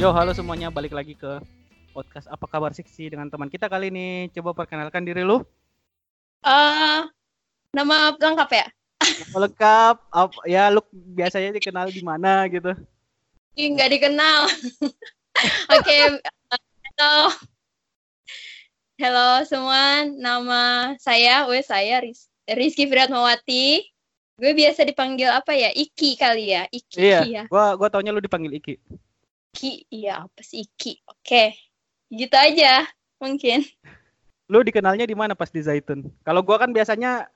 Yo, halo semuanya, balik lagi ke podcast Apa Kabar Siksi dengan teman kita kali ini. Coba perkenalkan diri lu. Eh, nama lengkap ya? Nama lengkap, ap- ya lu biasanya dikenal di mana gitu. Nggak dikenal. Oke, halo. Halo semua, nama saya, wes saya Riz Rizky Firatmawati. Gue biasa dipanggil apa ya? Iki kali ya, Iki Iya, ya. gua gua taunya lu dipanggil Iki. Iki, iya apa sih Iki? Oke, gitu aja mungkin. Lu dikenalnya di mana pas di Zaitun? Kalau gua kan biasanya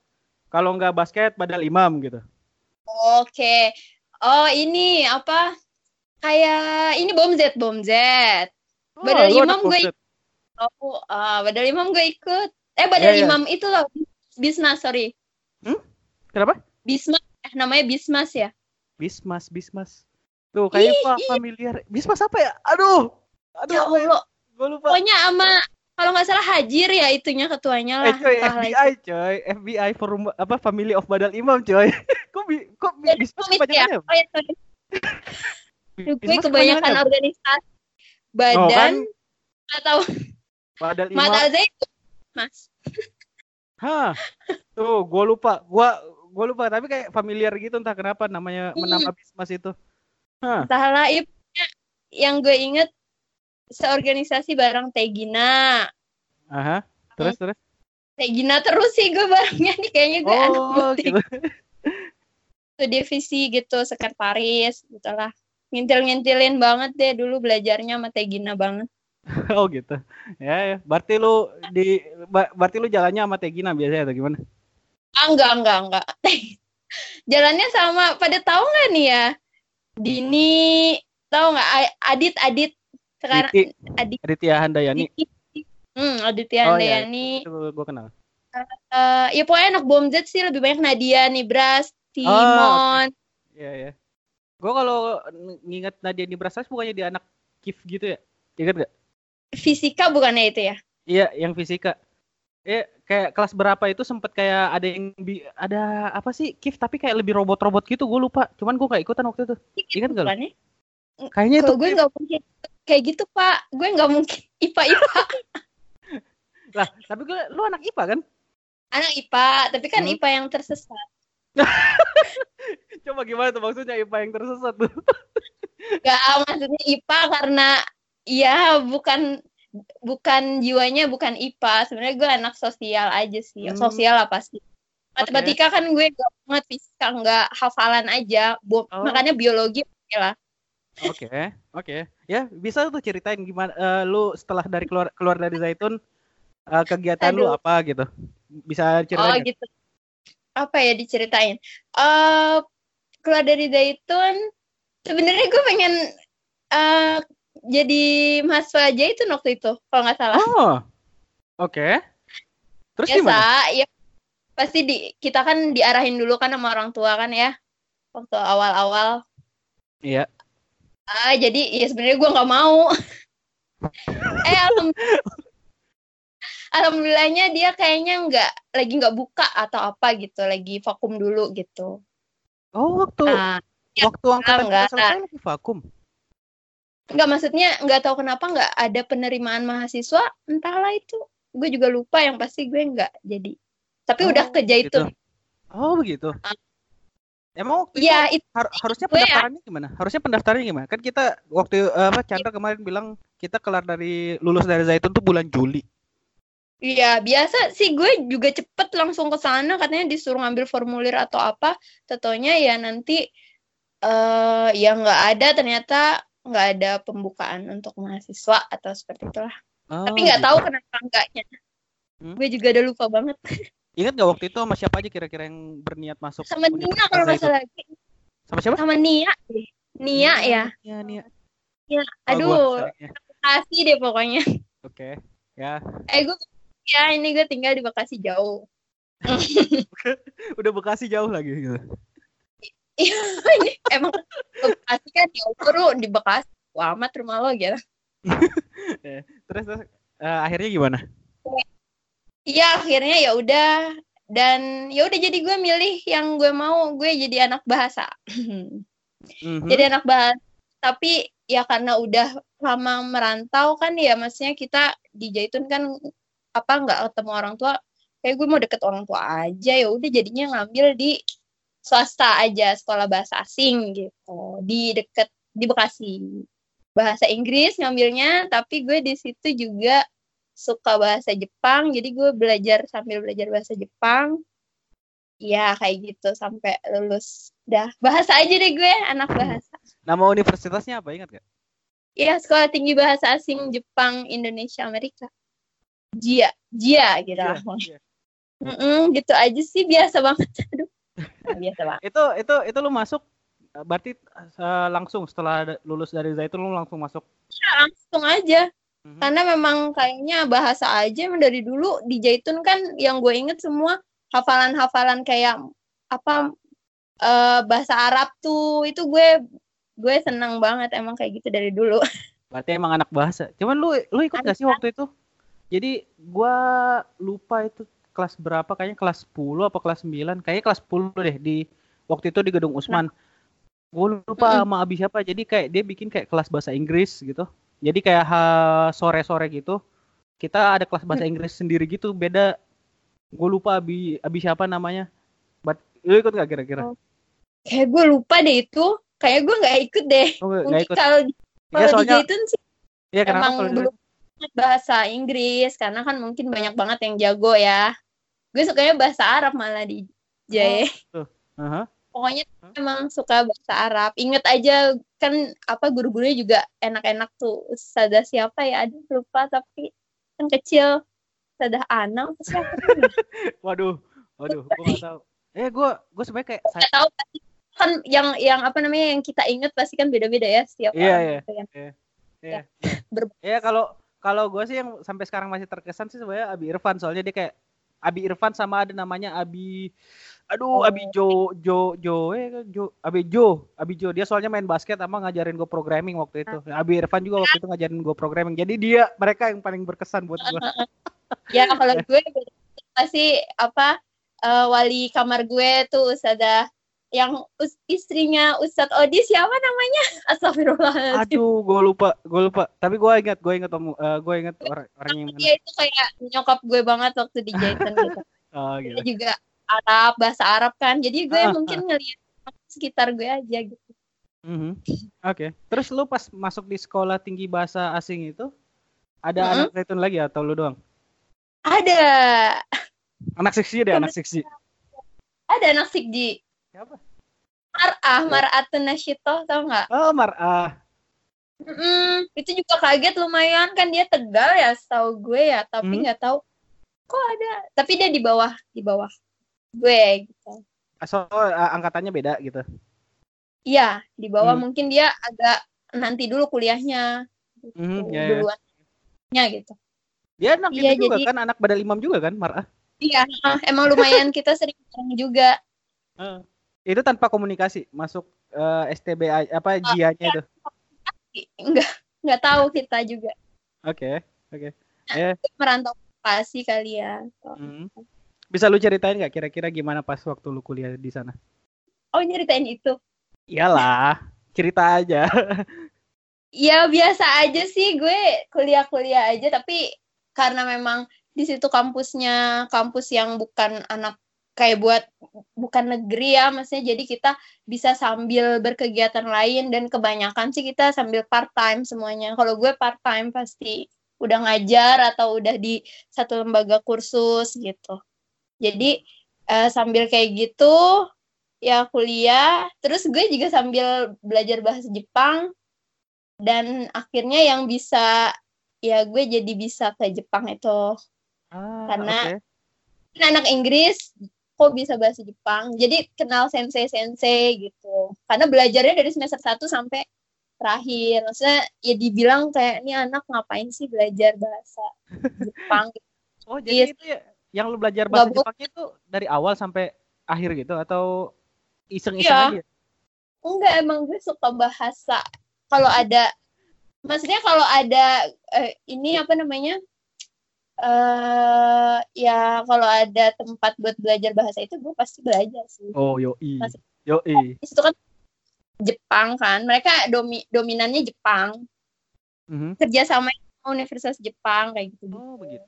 kalau nggak basket badal imam gitu. Oke, oh ini apa? Kayak ini bom Z, bom Z. Badal lu ada imam gue. Oh, ah, Badal Imam gue ikut. Eh, Badal Iya, iya. Imam itu loh. Bismas, sorry. Kenapa? Bismas, eh, namanya Bismas ya. Bismas, Bismas. Tuh kayaknya gua familiar. Bismas apa ya? Aduh. Aduh, Ya ya? Allah. Gua lupa. Pokoknya sama, kalau nggak salah Hajir ya itunya ketuanya Eh lah. coy, entahlah itu. FBI coy, FBI forum apa Family of Badal Imam coy. kok bi kok bi Bismas komit ya. kepanjangannya? Oh, ya, sorry. Gue kebanyakan kepanjangannya apa? organisasi. Oh, Badan, kan atau Badal Imam. Mata Zaitun. Mas. Hah. Tuh, gua lupa. Gua gua lupa tapi kayak familiar gitu entah kenapa namanya Hmm. menama Bismas itu. Hah. Entahlah, pokoknya yang gue inget seorganisasi bareng Tegina. Aha. Terus terus. Tegina terus sih gue barengnya nih kayaknya gue anak Oh, butik. gitu. satu divisi gitu sekretaris gitu lah ngintil-ngintilin banget deh dulu belajarnya sama Tegina banget oh, gitu. Ya, ya. Berarti lu di berarti lu jalannya sama Tegina biasanya atau gimana? ah enggak enggak enggak jalannya sama pada tahu nggak nih ya Dini tahu nggak Adit Adit sekarang Diti, Adit Aditya Handayani. hmm Aditya Oh, iya. Handayani Itu gua kenal. Eh, ya pokoknya anak bom Z sih lebih banyak Nadia Nibras Oh, Timon Iya, ya. Gua kalau nginget Nadia Nibrasas bukannya dia anak KIF gitu ya? Ingat gak? fisika bukannya itu ya Iya, yang fisika. Eh, kayak kelas berapa itu sempet kayak ada yang bi- ada apa sih KIF tapi kayak lebih robot-robot gitu, gue lupa. Cuman gue kayak ikutan waktu itu. Ingat gak? Kayaknya itu gue nggak mungkin kayak gitu pak gue nggak mungkin IPA IPA lah. Tapi gue, lu anak IPA kan? anak IPA tapi kan Hmm. IPA yang tersesat Coba gimana tuh maksudnya IPA yang tersesat tuh? Gak maksudnya IPA karena ya bukan bukan jiwanya bukan IPA sebenarnya gue anak sosial aja sih Hmm. sosial apa sih matematika kan gue gak banget fisika nggak hafalan aja Bo- Oh. makanya biologi oke lah Oke, oke. Ya, bisa tuh ceritain gimana eh, lu setelah dari keluar keluar dari Zaitun eh, kegiatan lu Aduh. apa gitu? Bisa oh ceritain? nggak? gitu apa ya diceritain eh keluar dari Zaitun sebenarnya gue pengen eh jadi mahasiswa aja itu waktu itu kalau nggak salah Oh. Oke. Terus biasa gimana? ya pasti di kita kan diarahin dulu kan sama orang tua kan ya waktu awal-awal Iya. ah jadi ya sebenarnya gue nggak mau eh alham- alhamdulillahnya dia kayaknya nggak lagi nggak buka atau apa gitu lagi vakum dulu gitu Oh, waktu nah ya, waktu angkatan enggak. selesai lagi vakum. Nggak maksudnya nggak tahu kenapa nggak ada penerimaan mahasiswa entahlah itu gue juga lupa yang pasti gue nggak jadi tapi Oh, udah ke Jaitun Oh, begitu. Ah. Emang waktu ya itu itu har- harusnya ya. pendaftarannya gimana? Harusnya pendaftarannya gimana? Kan kita waktu eh, apa Chandra kemarin bilang kita kelar dari lulus dari Zaitun tuh bulan Juli. Iya, biasa sih gue juga cepet langsung ke sana katanya disuruh ngambil formulir atau apa. Tentunya ya nanti eh ya nggak ada ternyata nggak ada pembukaan untuk mahasiswa atau seperti itulah. Oh, Tapi nggak gitu. tahu kenapa enggaknya. Hmm? Gue juga udah lupa banget. Ingat gak waktu itu sama siapa aja kira-kira yang berniat masuk? Sama Nia kalau nggak salah lagi. Sama siapa? Sama Nia. Nia ya. Iya, Nia. Ya, Oh, aduh, gua sayangnya. Bekasi deh pokoknya. Oke. Ya. Eh gue ya ini gue tinggal di Bekasi jauh. Udah Bekasi jauh lagi gitu. Iya, ini emang Bekasi kan ya bro di Bekasi. Wah, amat rumah lo gitu. Terus, terus eh, akhirnya gimana? Iya akhirnya ya udah dan ya udah jadi gue milih yang gue mau gue jadi anak bahasa Mhm. jadi anak bahasa tapi ya karena udah selama merantau kan ya maksudnya kita di Jaitun kan apa nggak ketemu orang tua kayak gue mau deket orang tua aja ya udah jadinya ngambil di swasta aja sekolah bahasa asing gitu di deket di Bekasi bahasa Inggris ngambilnya tapi gue di situ juga suka bahasa Jepang jadi gue belajar sambil belajar bahasa Jepang ya kayak gitu sampai lulus dah bahasa aja deh gue anak bahasa Nama universitasnya apa ingat gak? Iya, Sekolah Tinggi Bahasa Asing Jepang Indonesia Amerika. Jia, Jia gitu Iya, lah. iya. Mm-mm, gitu aja sih biasa banget. Aduh. biasa banget. Itu itu itu lu masuk berarti eh, langsung setelah lulus dari Zaitun lu langsung masuk. Ya, langsung aja. Mhm. Karena memang kayaknya bahasa aja dari dulu di Jaitun kan yang gue inget semua hafalan-hafalan kayak apa eh, bahasa Arab tuh itu gue gue senang banget emang kayak gitu dari dulu. Berarti emang anak bahasa. Cuman lu lu ikut gak sih waktu itu? Jadi gua lupa itu kelas berapa kayaknya kelas 10 apa kelas 9 kayaknya kelas 10 deh di waktu itu di gedung Usman. Gue lupa sama Abi siapa. Jadi kayak dia bikin kayak kelas bahasa Inggris gitu. Jadi kayak sore-sore gitu. Kita ada kelas bahasa Inggris sendiri gitu, beda. Gue lupa Abi Abi siapa namanya. But, lu ikut gak kira-kira? Oh, Kayak gue lupa deh itu. Kayak gue nggak ikut deh. Oh, Mungkin ikut. kalau Iya, kalau di soalnya Jaitun sih iya kenapa emang belum bahasa Inggris karena kan mungkin banyak banget yang jago ya. Gue sukanya bahasa Arab malah di Jaya. Aha. Pokoknya Hah? emang suka bahasa Arab. Ingat aja kan apa guru-gurunya juga enak-enak tuh. Ustazah siapa ya? Aduh lupa tapi kan kecil. Ustazah Ana apa siapa? Waduh, waduh, gue gak tahu. Eh, gue gue sebenarnya kayak Gak tahu kan yang yang apa namanya yang kita ingat pasti kan beda-beda ya setiap Iya, orang iya. gitu ya. Iya. Ber- Iya kalau kalau gue sih yang sampai sekarang masih terkesan sih sebenarnya Abi Irfan soalnya dia kayak Abi Irfan sama ada namanya Abi aduh Oh. Abi Jo Jo Jo eh Jo Abi Jo Abi Jo dia soalnya main basket sama ngajarin gue programming waktu itu. Abi Irfan juga waktu itu ngajarin gue programming. Jadi dia mereka yang paling berkesan buat gue. Ya kalau gue pasti apa eh, wali kamar gue tuh Ustazah yang istrinya Ustadz Odi siapa namanya? Astagfirullahaladzim. Aduh, gue lupa, gue lupa. Tapi gue ingat, gue ingat om, gue ingat orang orang yang mana. Dia itu kayak nyokap gue banget waktu di Jason gitu. Oh, Dia gitu. juga Arab, bahasa Arab kan. Jadi gue Ah, ah, mungkin ngeliat sekitar gue aja gitu. Mhm. Oke. Terus lu pas masuk di sekolah tinggi bahasa asing itu ada Mhm. anak zaitun lagi atau lu doang? Ada, Anak seksi deh, anak seksi. ada anak Sikji. Siapa? Mar'ah, Mar'atun Nasyitoh, tau nggak? Oh, Mar'ah. Mm-mm, itu juga kaget lumayan kan dia tegal ya setahu gue ya tapi Hmm. nggak tahu kok ada tapi dia di bawah di bawah gue gitu So, uh, angkatannya beda gitu. iya di bawah Hmm. mungkin dia agak nanti dulu kuliahnya gitu, Mhm, ya, ya. duluannya gitu Dia anak Iya, itu juga jadi- kan, anak badal imam juga kan, Mar'ah. iya emang lumayan kita sering bareng juga Heeh. Itu tanpa komunikasi, masuk eh, STB apa Ah, JIA-nya itu. nggak nggak tahu kita juga Oke, oke. merantau pasti kali ya Mhm. Bisa lu ceritain nggak kira-kira gimana pas waktu lu kuliah di sana? oh nyeritain itu Iyalah, cerita aja. Ya biasa aja sih gue kuliah-kuliah aja tapi karena memang di situ kampusnya kampus yang bukan anak kayak buat bukan negeri ya maksudnya jadi kita bisa sambil berkegiatan lain dan kebanyakan sih kita sambil part time semuanya. Kalau gue part time pasti udah ngajar atau udah di satu lembaga kursus gitu. Jadi eh, sambil kayak gitu ya kuliah terus gue juga sambil belajar bahasa Jepang dan akhirnya yang bisa ya gue jadi bisa ke Jepang itu Ah, Karena- oke. Kan anak Inggris kok bisa bahasa Jepang? Jadi kenal sensei sensei gitu. Karena belajarnya dari semester 1 sampai terakhir. Maksudnya ya dibilang kayak ini anak ngapain sih belajar bahasa Jepang? Oh, jadi Yes. itu ya yang lu belajar bahasa Nggak bu- Jepangnya itu dari awal sampai akhir gitu? Atau iseng-iseng Iya. aja? enggak emang gue suka bahasa. Kalau ada maksudnya kalau ada eh, ini apa namanya eh ya kalau ada tempat buat belajar bahasa itu gue pasti belajar sih Oh, yoi. Yoi. di situ kan Jepang kan mereka domi dominannya Jepang Mhm. kerja sama Universitas Jepang kayak gitu. Oh begitu.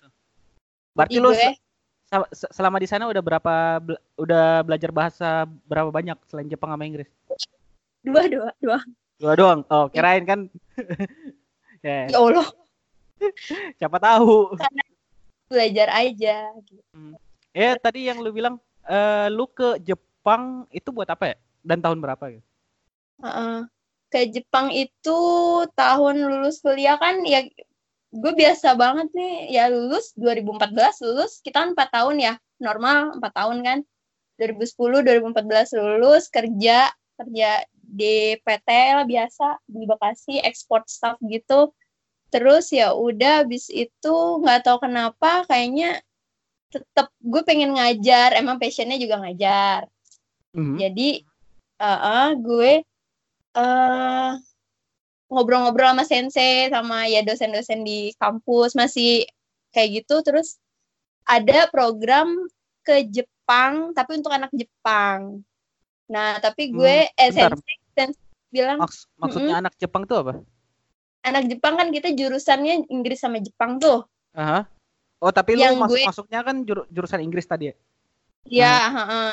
Berarti se- se- se- selama di sana udah berapa bela- udah belajar bahasa berapa banyak selain Jepang sama Inggris? dua dua dua. Dua doang. Oh, kirain kan. ya, Ya Allah, siapa tahu. Belajar aja. gitu. Eh, tadi yang lu bilang eh lu ke Jepang itu buat apa ya? Dan tahun berapa gitu? Heeh. Ke Jepang itu tahun lulus kuliah kan ya gue biasa banget nih ya lulus 2014 lulus kita kan 4 tahun ya normal 4 tahun kan 2010 2014 lulus kerja kerja di PT lah biasa di Bekasi ekspor staff gitu terus ya udah habis itu nggak tahu kenapa kayaknya tetap gue pengen ngajar emang passionnya juga ngajar Mhm. jadi eh eh, gue eh ngobrol-ngobrol sama sensei sama ya dosen-dosen di kampus masih kayak gitu terus ada program ke Jepang tapi untuk anak Jepang. Nah, tapi gue eh bentar. sensei, sensei bilang Maks- maksudnya anak Jepang tuh apa? Anak Jepang kan kita jurusannya Inggris sama Jepang tuh. Aha. Oh, tapi Yang lu masuk gue- masuknya kan juru- jurusan Inggris tadi ya? Ya, heeh.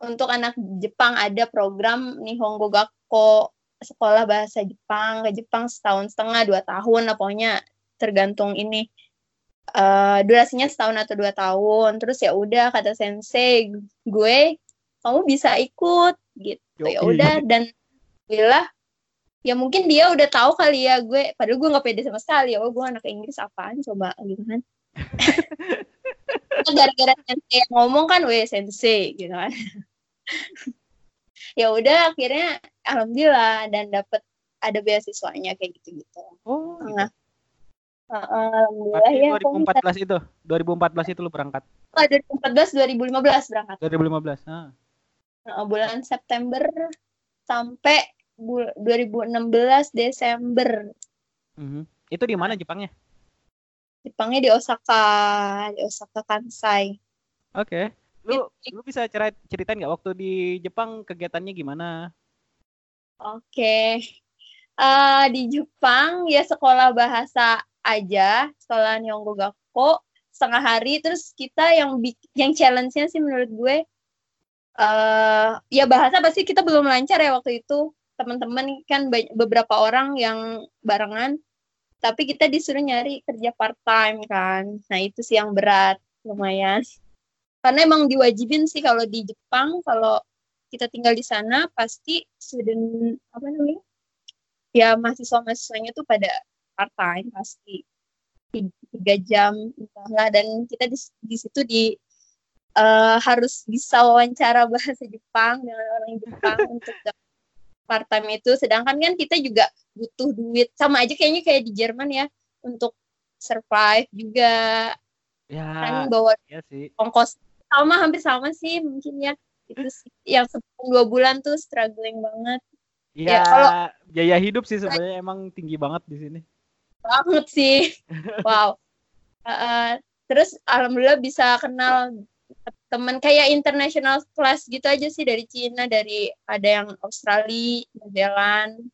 Untuk anak Jepang ada program Nihongo Gakko sekolah bahasa Jepang ke Jepang setahun setengah dua tahun lah pokoknya tergantung ini Eh durasinya setahun atau dua tahun terus ya udah kata sensei gue kamu bisa ikut gitu ya udah dan bilang ya mungkin dia udah tahu kali ya gue padahal gue nggak pede sama sekali oh gue anak Inggris apaan coba gitu kan gara-gara sensei yang ngomong kan weh sensei gitu kan ya udah akhirnya alhamdulillah dan dapet ada beasiswanya kayak gitu-gitu Oh, gitu. Nah, uh, alhamdulillah ya kok bisa 2014 itu. 2014 itu lu berangkat. Oh, 2014 2015 berangkat 2015. Ah. Uh, bulan September sampai 2016 Desember Mhm. Itu di mana Jepangnya? Jepangnya di Osaka di Osaka Kansai Oke. Lu lu bisa cerit ceritain nggak waktu di Jepang kegiatannya gimana? Oke. Eh, di Jepang ya sekolah bahasa aja, sekolah Nihongo Gakko setengah hari terus kita yang yang challenge-nya sih menurut gue eh ya bahasa pasti kita belum lancar ya waktu itu. Teman-teman kan banyak, beberapa orang yang barengan tapi kita disuruh nyari kerja part time kan. Nah, itu sih yang berat lumayan. Karena emang diwajibin sih kalau di Jepang kalau kita tinggal di sana pasti student apa namanya ya mahasiswa-mahasiswanya tuh pada part time pasti Ti- tiga jam entahlah dan kita di, di situ di eh, harus bisa wawancara bahasa Jepang dengan orang Jepang untuk part time itu sedangkan kan kita juga butuh duit. Sama aja kayaknya kayak di Jerman ya untuk survive juga. Kan Ya, bawa iya sih. ongkos. Sama hampir sama sih mungkin ya. Itu sih yang sebulan dua bulan tuh struggling banget. Ya, Ya, kalau- biaya hidup sih sebenarnya emang tinggi banget di sini. banget sih. Wow. Uh, terus alhamdulillah bisa kenal teman kayak international class gitu aja sih dari Cina dari ada yang Australia New Zealand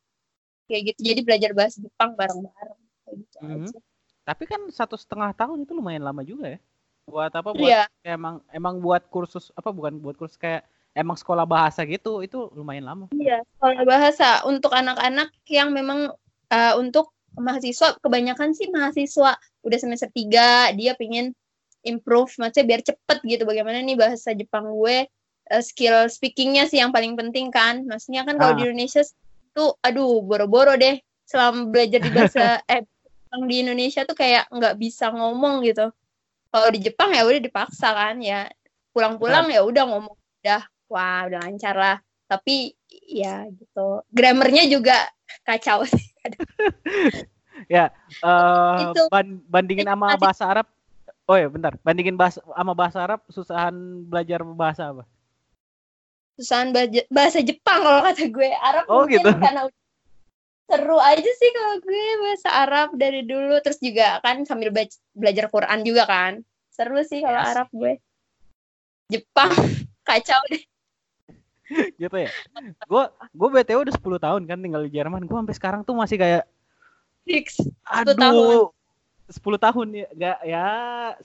kayak gitu jadi belajar bahasa Jepang bareng-bareng kayak gitu Mhm. aja Tapi kan satu setengah tahun itu lumayan lama juga ya. Buat apa? Buat iya emang emang buat kursus apa bukan buat kursus kayak emang sekolah bahasa gitu itu lumayan lama. iya sekolah bahasa untuk anak-anak yang memang uh, untuk mahasiswa kebanyakan sih mahasiswa udah semester 3 dia pengen improve maksudnya biar cepet gitu. Bagaimana nih bahasa Jepang gue uh, skill speakingnya sih yang paling penting kan. Maksudnya kan kalau Ah. di Indonesia tuh aduh boro-boro deh. Selama belajar di bahasa eh di Indonesia tuh kayak nggak bisa ngomong gitu. Kalau di Jepang ya udah dipaksa kan ya. Pulang-pulang ya udah ngomong udah. Wah udah lancar lah. Tapi ya gitu. Grammarnya juga kacau sih Eh Itu- ban- bandingin sama bahasa Arab. Oh ya, bentar. Bandingin bahasa sama bahasa Arab susahan belajar bahasa apa? susahan bahasa Jepang kalau kata gue Arab Oh, mungkin gitu. karena seru aja sih kalau gue bahasa Arab dari dulu terus juga kan sambil belajar Quran juga kan seru sih kalau Yes. Arab gue Jepang kacau deh gitu ya. Gue gue BTW udah 10 tahun kan tinggal di Jerman. Gue sampai sekarang tuh masih kayak fix. Aduh, tahun. 10 tahun ya, enggak ya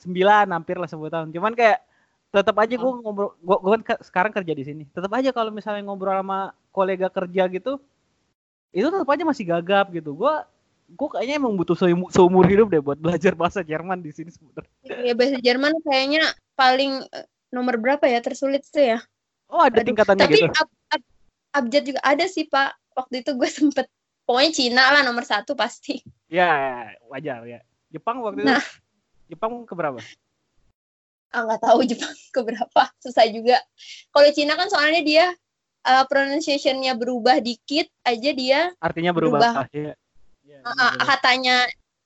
9 hampir lah 10 tahun. Cuman kayak tetap aja gue ngobrol, gue, gue kan sekarang kerja di sini. Tetap aja kalau misalnya ngobrol sama kolega kerja gitu, itu tetap aja masih gagap gitu. Gue gue kayaknya emang butuh seumur, seumur hidup deh buat belajar bahasa Jerman di sini sebenarnya. Ya bahasa Jerman kayaknya paling eh, nomor berapa ya tersulit tuh ya. Oh ada Aduh, tingkatannya Tapi gitu. ab- ab- abjad juga ada sih Pak. Waktu itu gue sempet pokoknya Cina lah nomor satu pasti. Ya, wajar ya. Jepang waktu itu Nah. Jepang keberapa? Ah nggak tahu Jepang keberapa. Susah juga. Kalau Cina kan soalnya dia uh, pronunciation-nya berubah dikit aja dia Artinya berubah. Berubah. Ah, iya. Iya, uh, katanya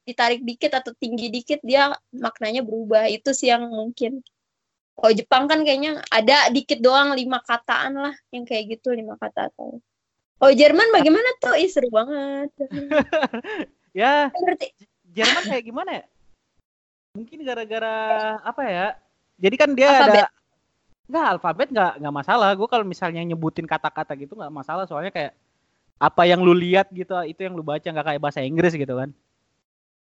ditarik dikit atau tinggi dikit dia maknanya berubah. Itu sih yang mungkin. Kalau Jepang kan kayaknya ada dikit doang lima kataan lah yang kayak gitu lima kata atau. Oh Jerman bagaimana tuh? Ih seru banget. ya, Ngerti? Jerman kayak gimana ya? Mungkin gara-gara apa ya? Jadi kan dia Alfabet. ada Nggak, alfabet nggak nggak masalah. Gue kalau misalnya nyebutin kata-kata gitu nggak masalah. Soalnya kayak apa yang lu lihat gitu, itu yang lu baca nggak kayak bahasa Inggris gitu kan.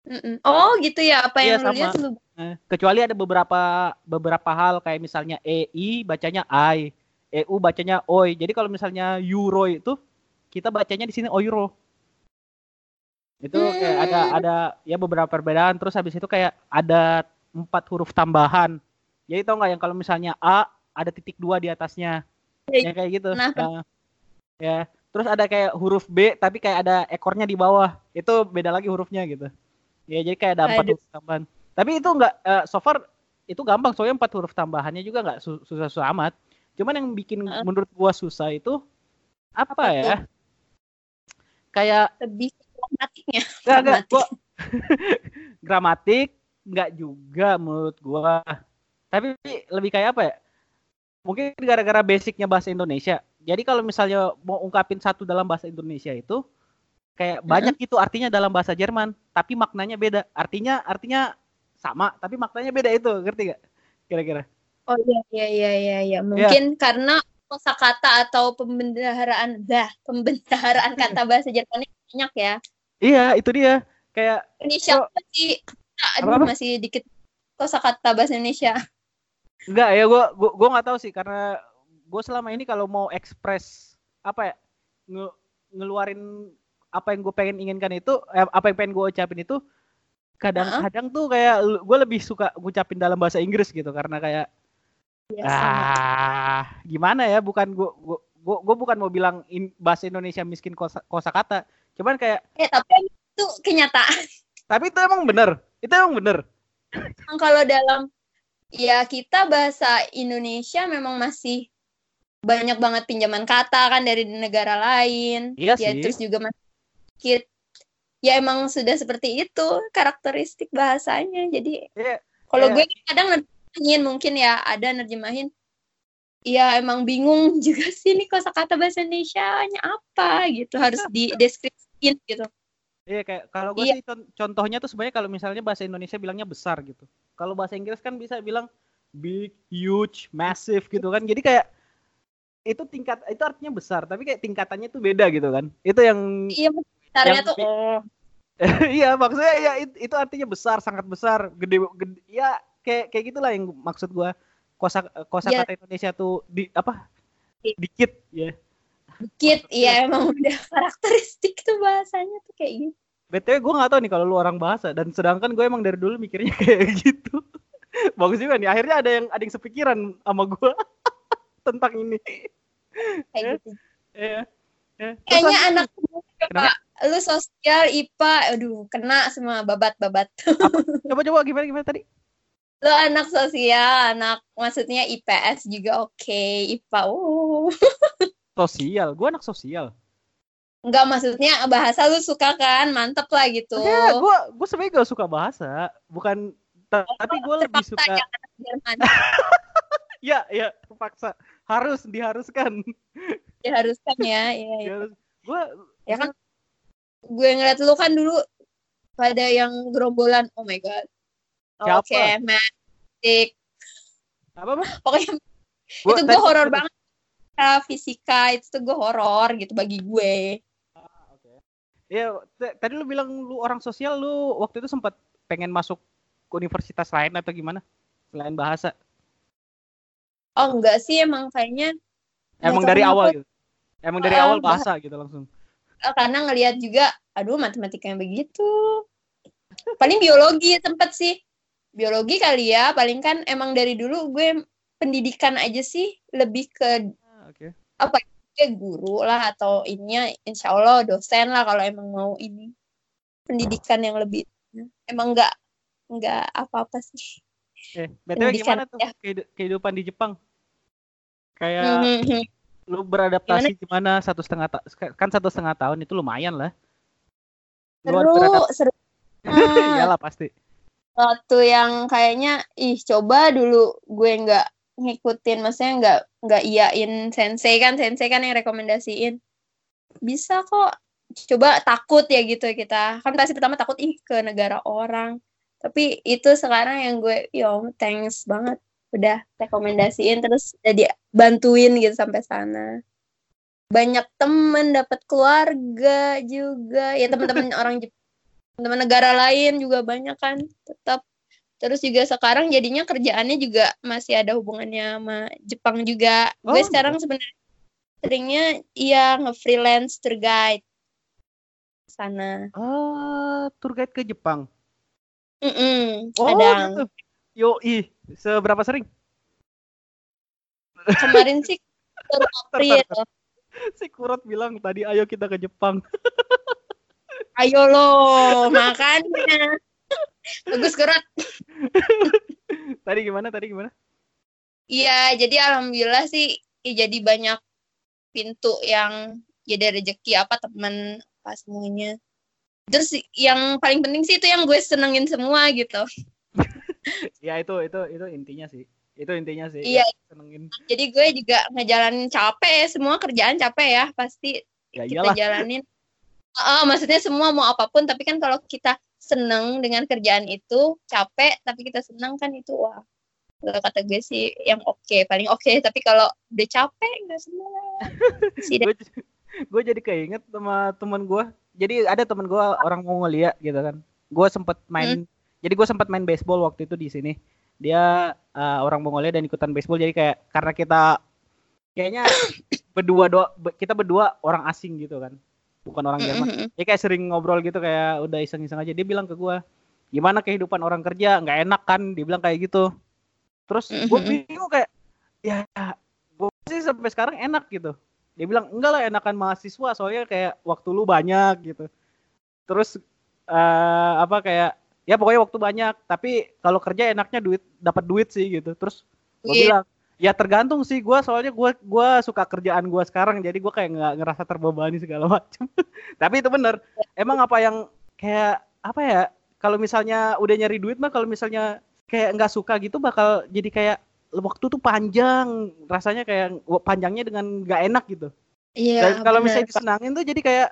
Mm-mm. Oh gitu ya apa Iya, yang lu sama. lihat lu Eh, kecuali ada beberapa beberapa hal kayak misalnya EI bacanya I, EU bacanya OI. Jadi kalau misalnya euro itu kita bacanya di sini euro. Itu kayak ada Hmm. ada ya beberapa perbedaan. Terus habis itu kayak ada empat huruf tambahan. Jadi tau nggak yang kalau misalnya A ada titik dua di atasnya, Iya, yang kayak gitu. pernah, Nah, ya. Terus ada kayak huruf B tapi kayak ada ekornya di bawah. Itu beda lagi hurufnya gitu. Ya jadi kayak ada empat Aduh. huruf tambahan. Tapi itu nggak eh, so far itu gampang soalnya empat huruf tambahannya juga nggak su- susah-susah amat. Cuman yang bikin Heeh. menurut gua susah itu apa, Apa ya? Kayak lebih gramatiknya. nggak Gramatik. gua gramatik nggak juga menurut gua. Tapi lebih kayak apa ya? Mungkin gara-gara basicnya bahasa Indonesia. Jadi kalau misalnya mau ungkapin satu dalam bahasa Indonesia itu kayak banyak itu artinya dalam bahasa Jerman, tapi maknanya beda. Artinya artinya sama, tapi maknanya beda itu, ngerti gak? Kira-kira. Oh iya iya iya iya iya. Mungkin karena kosakata atau pembendaharaan dah, pembendaharaan kata bahasa Jermannya banyak ya. Iya, itu dia. Kayak Indonesia Oh. masih aduh Apa-apa? masih dikit kosakata bahasa Indonesia. enggak ya gua gua, gua nggak tahu sih karena gue selama ini kalau mau ekspres apa ya nge- ngeluarin apa yang gue pengen inginkan itu eh, apa yang pengen gue ucapin itu kadang-kadang tuh kayak gue lebih suka ngucapin dalam bahasa Inggris gitu karena kayak Ya, sama. ah gimana ya bukan gue gue gue bukan mau bilang in- bahasa Indonesia miskin kosa, kosakata cuman kayak Eh tapi itu kenyataan. tapi itu emang bener itu emang bener Kalau dalam ya kita bahasa Indonesia memang masih banyak banget pinjaman kata kan dari negara lain. Iya ya sih. terus juga masih sedikit ya emang sudah seperti itu karakteristik bahasanya. Jadi Iya, kalau Iya. gue kadang nerjemahin mungkin ya ada nerjemahin ya emang bingung juga sih nih kosakata bahasa Indonesia-nya apa gitu harus dideskripsiin gitu. Iya kayak kalau gue Iya. sih con- contohnya tuh sebenarnya kalau misalnya bahasa Indonesia bilangnya besar gitu. Kalau bahasa Inggris kan bisa bilang big, huge, massive gitu kan. Jadi kayak itu tingkat itu artinya besar, tapi kayak tingkatannya tuh beda gitu kan. Itu yang Iya, caranya Yang tuh oh iya maksudnya ya it- itu artinya besar, sangat besar, gede gede ya kayak kayak gitulah yang maksud gua. Kosa kosakata Indonesia tuh di apa? Iya. Dikit ya. Dikit iya emang udah karakteristik tuh bahasanya tuh kayak gitu. BTW gue gak tahu nih kalau lu orang bahasa dan sedangkan gue emang dari dulu mikirnya kayak gitu. Bagus juga nih. Akhirnya ada yang ada yang sepikiran sama gue tentang ini. kayak gitu. Iya. Ya. Terus Kayaknya anak Kenapa? Lu sosial IPA, aduh kena semua babat-babat. coba coba gimana gimana tadi? Lu anak sosial, anak maksudnya IPS juga oke, IPA. Oh. Sosial. Gue anak sosial. Enggak maksudnya bahasa lu suka kan, mantep lah gitu. Ya, gue gue sebenarnya gak suka bahasa. Bukan ta- tapi gue lebih suka. ya. Ya ya terpaksa. Harus diharuskan. Diharuskan ya. Iya, iya. Gue Ya kan gue ngeliat lu kan dulu pada yang gerombolan, oh my god. Oke, magic. apa apa? Pokoknya Gua itu gue horor banget. Fisika, fisika itu tuh gue horor gitu bagi gue. Ah, oke. Ya, t- tadi lu bilang lu orang sosial, lu waktu itu sempat pengen masuk ke universitas lain atau gimana? Selain bahasa. Oh enggak sih emang kayaknya Emang dari awal gitu. Emang dari Eh, awal bah- bahasa gitu langsung. eh, karena ngelihat juga aduh matematika yang begitu. Paling biologi sempet sih. Biologi kali ya, paling kan emang dari dulu gue pendidikan aja sih lebih ke Oke. ke guru lah atau ininya insya Allah dosen lah kalau emang mau ini pendidikan yang lebih emang nggak nggak apa-apa sih Eh, BTW Pendidikan gimana tuh ya. kehidu- kehidupan di Jepang? Kayak Mhm. lu beradaptasi gimana satu setengah ta- kan satu setengah tahun itu lumayan lah. Lu seru beradap- seru Ah, Iyalah pasti. waktu yang kayaknya ih coba dulu gue nggak ngikutin maksudnya nggak nggak iyain sensei kan sensei kan yang rekomendasiin. Bisa kok coba takut ya gitu kita. Kan pasti pertama takut ih ke negara orang. Tapi itu sekarang yang gue yo thanks banget. Udah rekomendasiin terus jadi bantuin gitu sampai sana. Banyak temen dapat keluarga juga. Ya teman-teman orang Jepang teman negara lain juga banyak kan tetap terus juga sekarang jadinya kerjaannya juga masih ada hubungannya sama Jepang juga gue Oh, sekarang sebenarnya seringnya iya nge-freelance tour guide sana Ah, tour guide ke Jepang. Mm-mm, Oh, kadang gitu. Yo, ih, seberapa sering? kemarin sih baru April Si Kurot bilang tadi ayo kita ke Jepang. ayo lo makanya bagus kurut tadi gimana? Tadi gimana? Iya, jadi alhamdulillah sih ya jadi banyak pintu yang jadi rezeki apa teman apa semuanya. Terus yang paling penting sih itu yang gue senengin semua gitu. Ya itu itu itu intinya sih. Itu intinya sih. Iya. Ya, senengin. Jadi gue juga ngejalanin capek semua kerjaan capek ya, pasti Ya kita iyalah. jalanin. Ah, maksudnya semua mau apa pun, tapi kan kalau kita seneng dengan kerjaan itu capek, tapi kita seneng kan itu wah. Kalau kata gue sih yang oke, paling oke. Tapi kalau udah capek nggak seneng. Gue jadi keinget sama teman gue jadi ada teman gue orang Mongolia gitu kan gue sempet main jadi gue sempat main baseball waktu itu di sini dia uh, orang Mongolia dan ikutan baseball jadi kayak karena kita kayaknya berdua doa kita berdua orang asing gitu kan bukan orang Jerman Mm-mm. ya kayak sering ngobrol gitu kayak udah iseng-iseng aja. Dia bilang ke gue gimana kehidupan orang kerja? Nggak enak kan? Dia bilang kayak gitu. Terus gue bingung kayak ya gue sih sampai sekarang enak gitu. Dia bilang enggak lah enakan mahasiswa. Soalnya kayak waktu lu banyak gitu. Terus eh apa kayak ya pokoknya waktu banyak. Tapi kalau kerja enaknya duit dapat duit sih gitu. Terus gue Iya. bilang ya tergantung sih. Gue soalnya gue gua suka kerjaan gue sekarang jadi gue kayak nggak ngerasa terbebani segala macam. Tapi itu bener. Emang apa yang kayak apa ya kalau misalnya udah nyari duit mah kalau misalnya kayak nggak suka gitu bakal jadi kayak waktu tuh panjang. Rasanya kayak panjangnya dengan nggak enak gitu. Iya. dan kalau misalnya disenangin tuh jadi kayak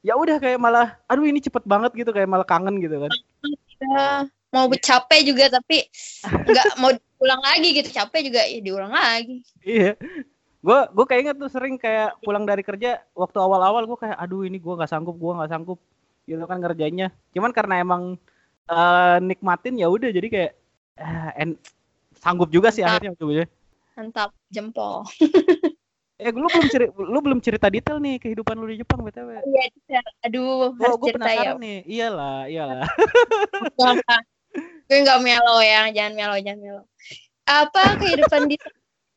ya udah kayak malah aduh ini cepet banget gitu. Kayak malah kangen gitu kan. Ya, mau capek juga tapi nggak mau pulang lagi gitu capek juga ya diulang lagi. iya gue gue kayak inget tuh sering kayak pulang dari kerja waktu awal-awal gue kayak aduh ini gue nggak sanggup gue nggak sanggup gitu kan ngerjainnya cuman karena emang eh, nikmatin ya udah jadi kayak eh, en- sanggup juga sih Mantap. akhirnya ujung-ujungnya. Mantap jempol. eh lu belum cerita lu belum cerita detail nih kehidupan lu di Jepang btw Iya, aduh gue harus cerita ya. nih iyalah iyalah? Gue nggak melo ya, jangan melo, jangan melo. Apa kehidupan di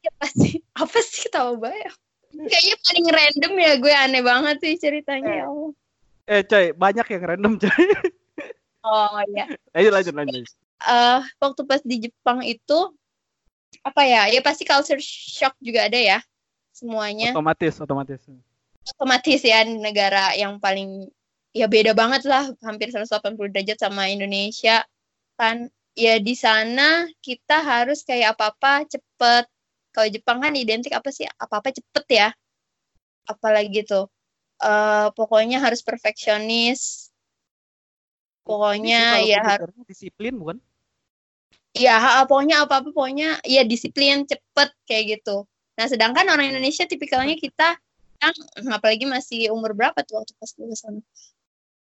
ya pasti apa sih ketawa banget? Kayaknya paling random ya gue aneh banget sih ceritanya ya Allah. eh coy banyak yang random coy Oh iya. ayo lanjut lanjut eh waktu pas di Jepang itu apa ya? Ya pasti culture shock juga ada ya. Semuanya otomatis otomatis otomatis ya negara yang paling ya beda banget lah, hampir 180 derajat sama Indonesia. Kan ya di sana kita harus kayak apa-apa cepet. Kalau Jepang kan identik apa sih? Apa-apa cepet ya. Apalagi tuh. eh pokoknya harus perfeksionis. Pokoknya ya harus disiplin bukan ya pokoknya apa apa pokoknya ya disiplin cepet kayak gitu nah sedangkan orang Indonesia tipikalnya kita yang apalagi masih umur berapa tuh waktu pas gue ke sana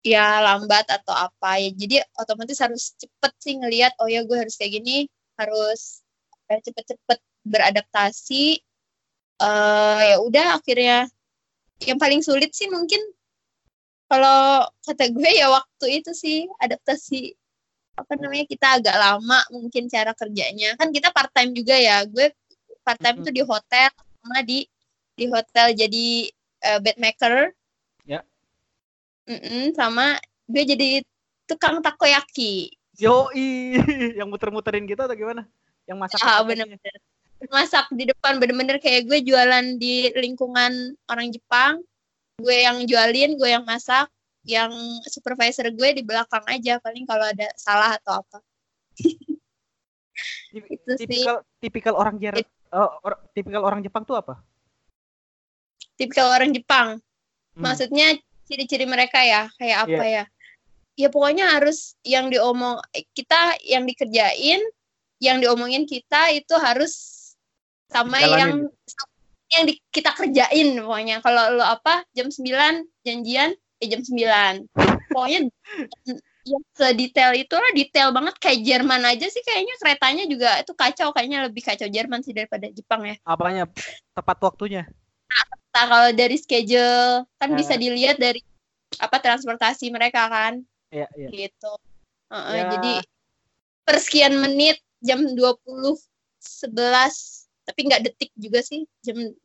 ya lambat atau apa. Ya jadi otomatis harus cepet sih ngelihat oh ya gue harus kayak gini harus eh, cepet-cepet beradaptasi. Uh, ya udah akhirnya. Yang paling sulit sih mungkin kalau kata gue ya waktu itu sih adaptasi apa namanya kita agak lama mungkin cara kerjanya. Kan kita part time juga ya gue part time mm -hmm. tuh di hotel sama di di hotel jadi uh, bed maker mm -mm, sama gue jadi tukang takoyaki. Yo yang muter-muterin gitu atau gimana? Yang masak ah bener-bener. masak di depan bener-bener kayak gue jualan di lingkungan orang Jepang. Gue yang jualin gue yang masak. Yang supervisor gue di belakang aja paling kalau ada salah atau apa. Itu tipikal sih. tipikal orang Jer uh, or, tipikal orang Jepang tuh apa? Tipikal orang Jepang. Hmm. maksudnya ciri-ciri mereka ya kayak apa yeah. ya? Ya pokoknya harus yang diomong kita yang dikerjain yang diomongin kita itu harus sama Jalanin. yang yang di, kita kerjain pokoknya. Kalau lo apa jam 9 janjian eh jam 9 pokoknya yang sedetail itu lah detail banget. Kayak Jerman aja sih kayaknya keretanya juga itu kacau kayaknya lebih kacau Jerman sih daripada Jepang ya. Apanya? Tepat waktunya? Nah, kalau dari schedule kan nah. bisa dilihat dari apa transportasi mereka kan iya, iya. gitu uh, ya. jadi persekian menit jam 20 11 tapi nggak detik juga sih jam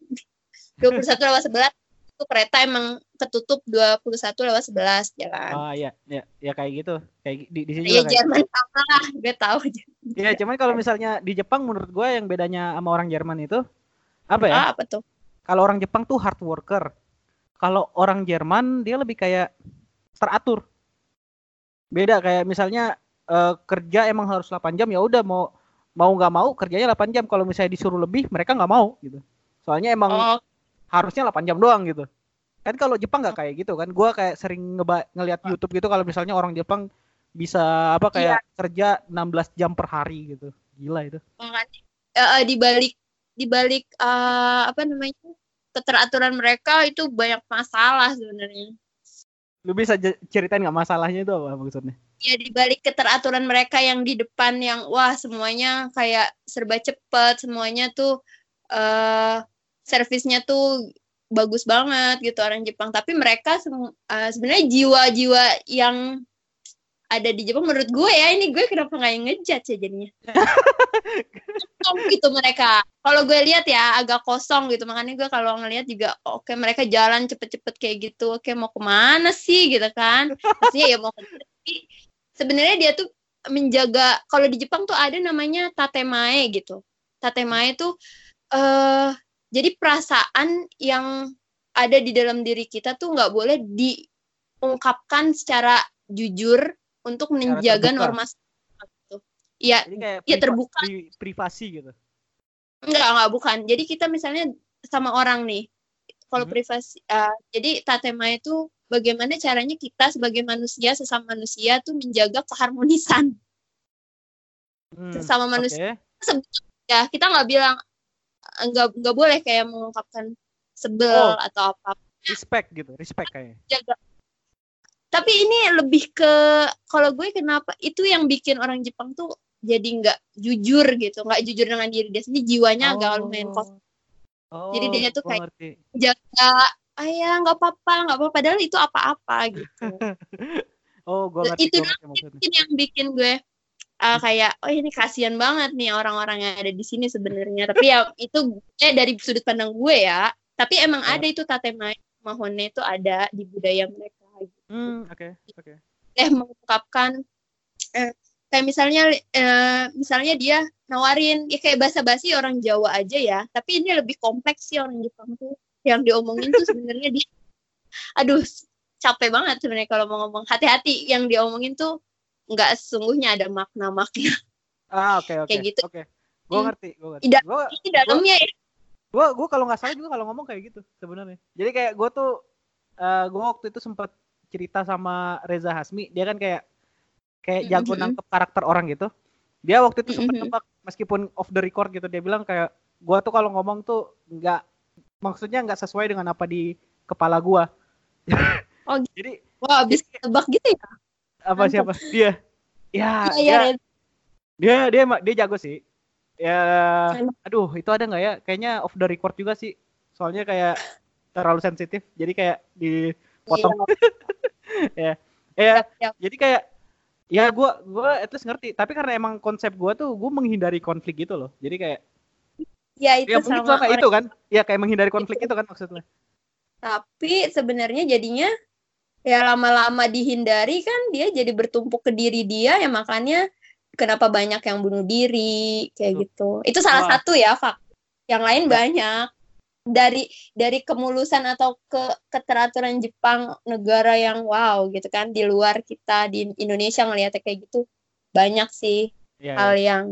21 lewat 11 itu kereta emang ketutup 21 lewat 11 ya kan. Oh iya, ya, ya kayak gitu. Kayak di di sini Iya Jerman sama lah, gue tahu. Iya, cuman kalau misalnya di Jepang menurut gue yang bedanya sama orang Jerman itu apa ya? Ah, apa tuh? Kalau orang Jepang tuh hard worker. Kalau orang Jerman dia lebih kayak teratur. Beda kayak misalnya uh, kerja emang harus 8 jam ya udah mau mau nggak mau kerjanya 8 jam kalau misalnya disuruh lebih mereka nggak mau gitu soalnya emang oh. harusnya 8 jam doang gitu kan kalau Jepang nggak kayak gitu kan gue kayak sering ngeba ngeliat YouTube gitu kalau misalnya orang Jepang bisa apa kayak iya. kerja 16 jam per hari gitu gila itu uh, di balik di balik uh, apa namanya keteraturan mereka itu banyak masalah sebenarnya. Lu bisa ceritain nggak masalahnya itu apa maksudnya? Ya dibalik keteraturan mereka yang di depan yang wah semuanya kayak serba cepet semuanya tuh uh, servisnya tuh bagus banget gitu orang Jepang. Tapi mereka uh, sebenarnya jiwa-jiwa yang ada di Jepang menurut gue ya ini gue kenapa nggak ngejat ya jadinya. Kosong gitu mereka. Kalau gue lihat ya agak kosong gitu. Makanya gue kalau ngelihat juga oke okay, mereka jalan cepet-cepet kayak gitu. Oke okay, mau ke mana sih gitu kan? Maksudnya ya mau sebenarnya dia tuh menjaga kalau di Jepang tuh ada namanya tatemae gitu. Tatemae tuh uh, jadi perasaan yang ada di dalam diri kita tuh nggak boleh diungkapkan secara jujur untuk menjaga norma gitu. Ya, ya terbuka. Pri, privasi gitu. Enggak, enggak bukan. Jadi kita misalnya sama orang nih. Kalau hmm. privasi uh, jadi tatema itu bagaimana caranya kita sebagai manusia sesama manusia tuh menjaga keharmonisan hmm, sesama manusia okay. ya kita nggak bilang nggak nggak boleh kayak mengungkapkan sebel oh, atau apa respect gitu respect kayak jaga tapi ini lebih ke kalau gue kenapa itu yang bikin orang Jepang tuh jadi nggak jujur gitu nggak jujur dengan diri dia sendiri jiwanya oh. agak lumayan kosong oh, jadi dia tuh kayak ngerti. jaga ayah nggak apa-apa nggak apa-apa padahal itu apa-apa gitu oh gue ngerti, itu mungkin yang bikin gue uh, kayak oh ini kasihan banget nih orang-orang yang ada di sini sebenarnya tapi ya itu eh dari sudut pandang gue ya tapi emang oh. ada itu tatema mahone itu ada di budaya mereka. Hmm, oke okay, oke. Okay. Eh mengungkapkan eh, kayak misalnya eh, misalnya dia nawarin ya kayak basa-basi orang Jawa aja ya, tapi ini lebih kompleks sih orang Jepang tuh yang diomongin tuh sebenarnya di aduh capek banget sebenarnya kalau mau ngomong hati-hati yang diomongin tuh nggak sesungguhnya ada makna-makna ah oke okay, oke okay. kayak gitu oke okay. gue ngerti gue ngerti Ida, gua, ini dalamnya gua, ya gue gue kalau nggak salah juga kalau ngomong kayak gitu sebenarnya jadi kayak gue tuh uh, eh, gue waktu itu sempat cerita sama Reza Hasmi dia kan kayak kayak jago nangkep karakter orang gitu dia waktu itu sempat mm-hmm. meskipun off the record gitu dia bilang kayak gue tuh kalau ngomong tuh nggak maksudnya nggak sesuai dengan apa di kepala gua. Oh, jadi Wah, abis tebak gitu ya? Apa Mantap. siapa? Dia. Ya, dia, Ren. dia dia dia jago sih. Ya, aduh, itu ada nggak ya? Kayaknya off the record juga sih. Soalnya kayak terlalu sensitif. Jadi kayak dipotong. ya. Ya, Siap, siap. jadi kayak ya gua gua at least ngerti. Tapi karena emang konsep gua tuh gua menghindari konflik gitu loh. Jadi kayak Ya itu ya sama selama orang. itu kan. Ya kayak menghindari konflik itu kan maksudnya. Tapi sebenarnya jadinya ya lama-lama dihindari kan dia jadi bertumpuk ke diri dia ya makanya kenapa banyak yang bunuh diri kayak gitu. Itu salah Wah. satu ya fak. Yang lain banyak. Dari dari kemulusan atau ke keteraturan Jepang negara yang wow gitu kan di luar kita di Indonesia ngeliatnya kayak gitu banyak sih Ya, hal ya. yang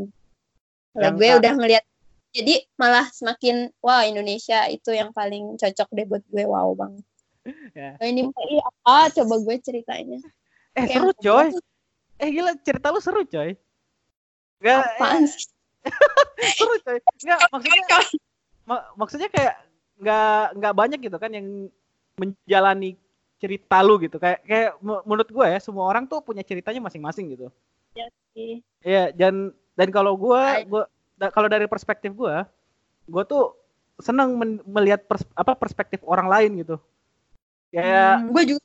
kalau gue udah ngeliat jadi malah semakin wah Indonesia itu yang paling cocok deh buat gue wow banget Ya. Nah, ini iya, apa coba gue ceritanya Eh Kayak seru coy. tuh Eh gila cerita lu seru coy. Gak, apaan sih seru coy. Nggak, maksudnya ma- maksudnya kayak nggak nggak banyak gitu kan yang menjalani cerita lu gitu. Kayak kayak menurut gue ya semua orang tuh punya ceritanya masing-masing gitu. sih? Iya, dan dan kalau gue da- kalau dari perspektif gue, gue tuh senang men- melihat pers- apa perspektif orang lain gitu. Kayak Hmm, gue juga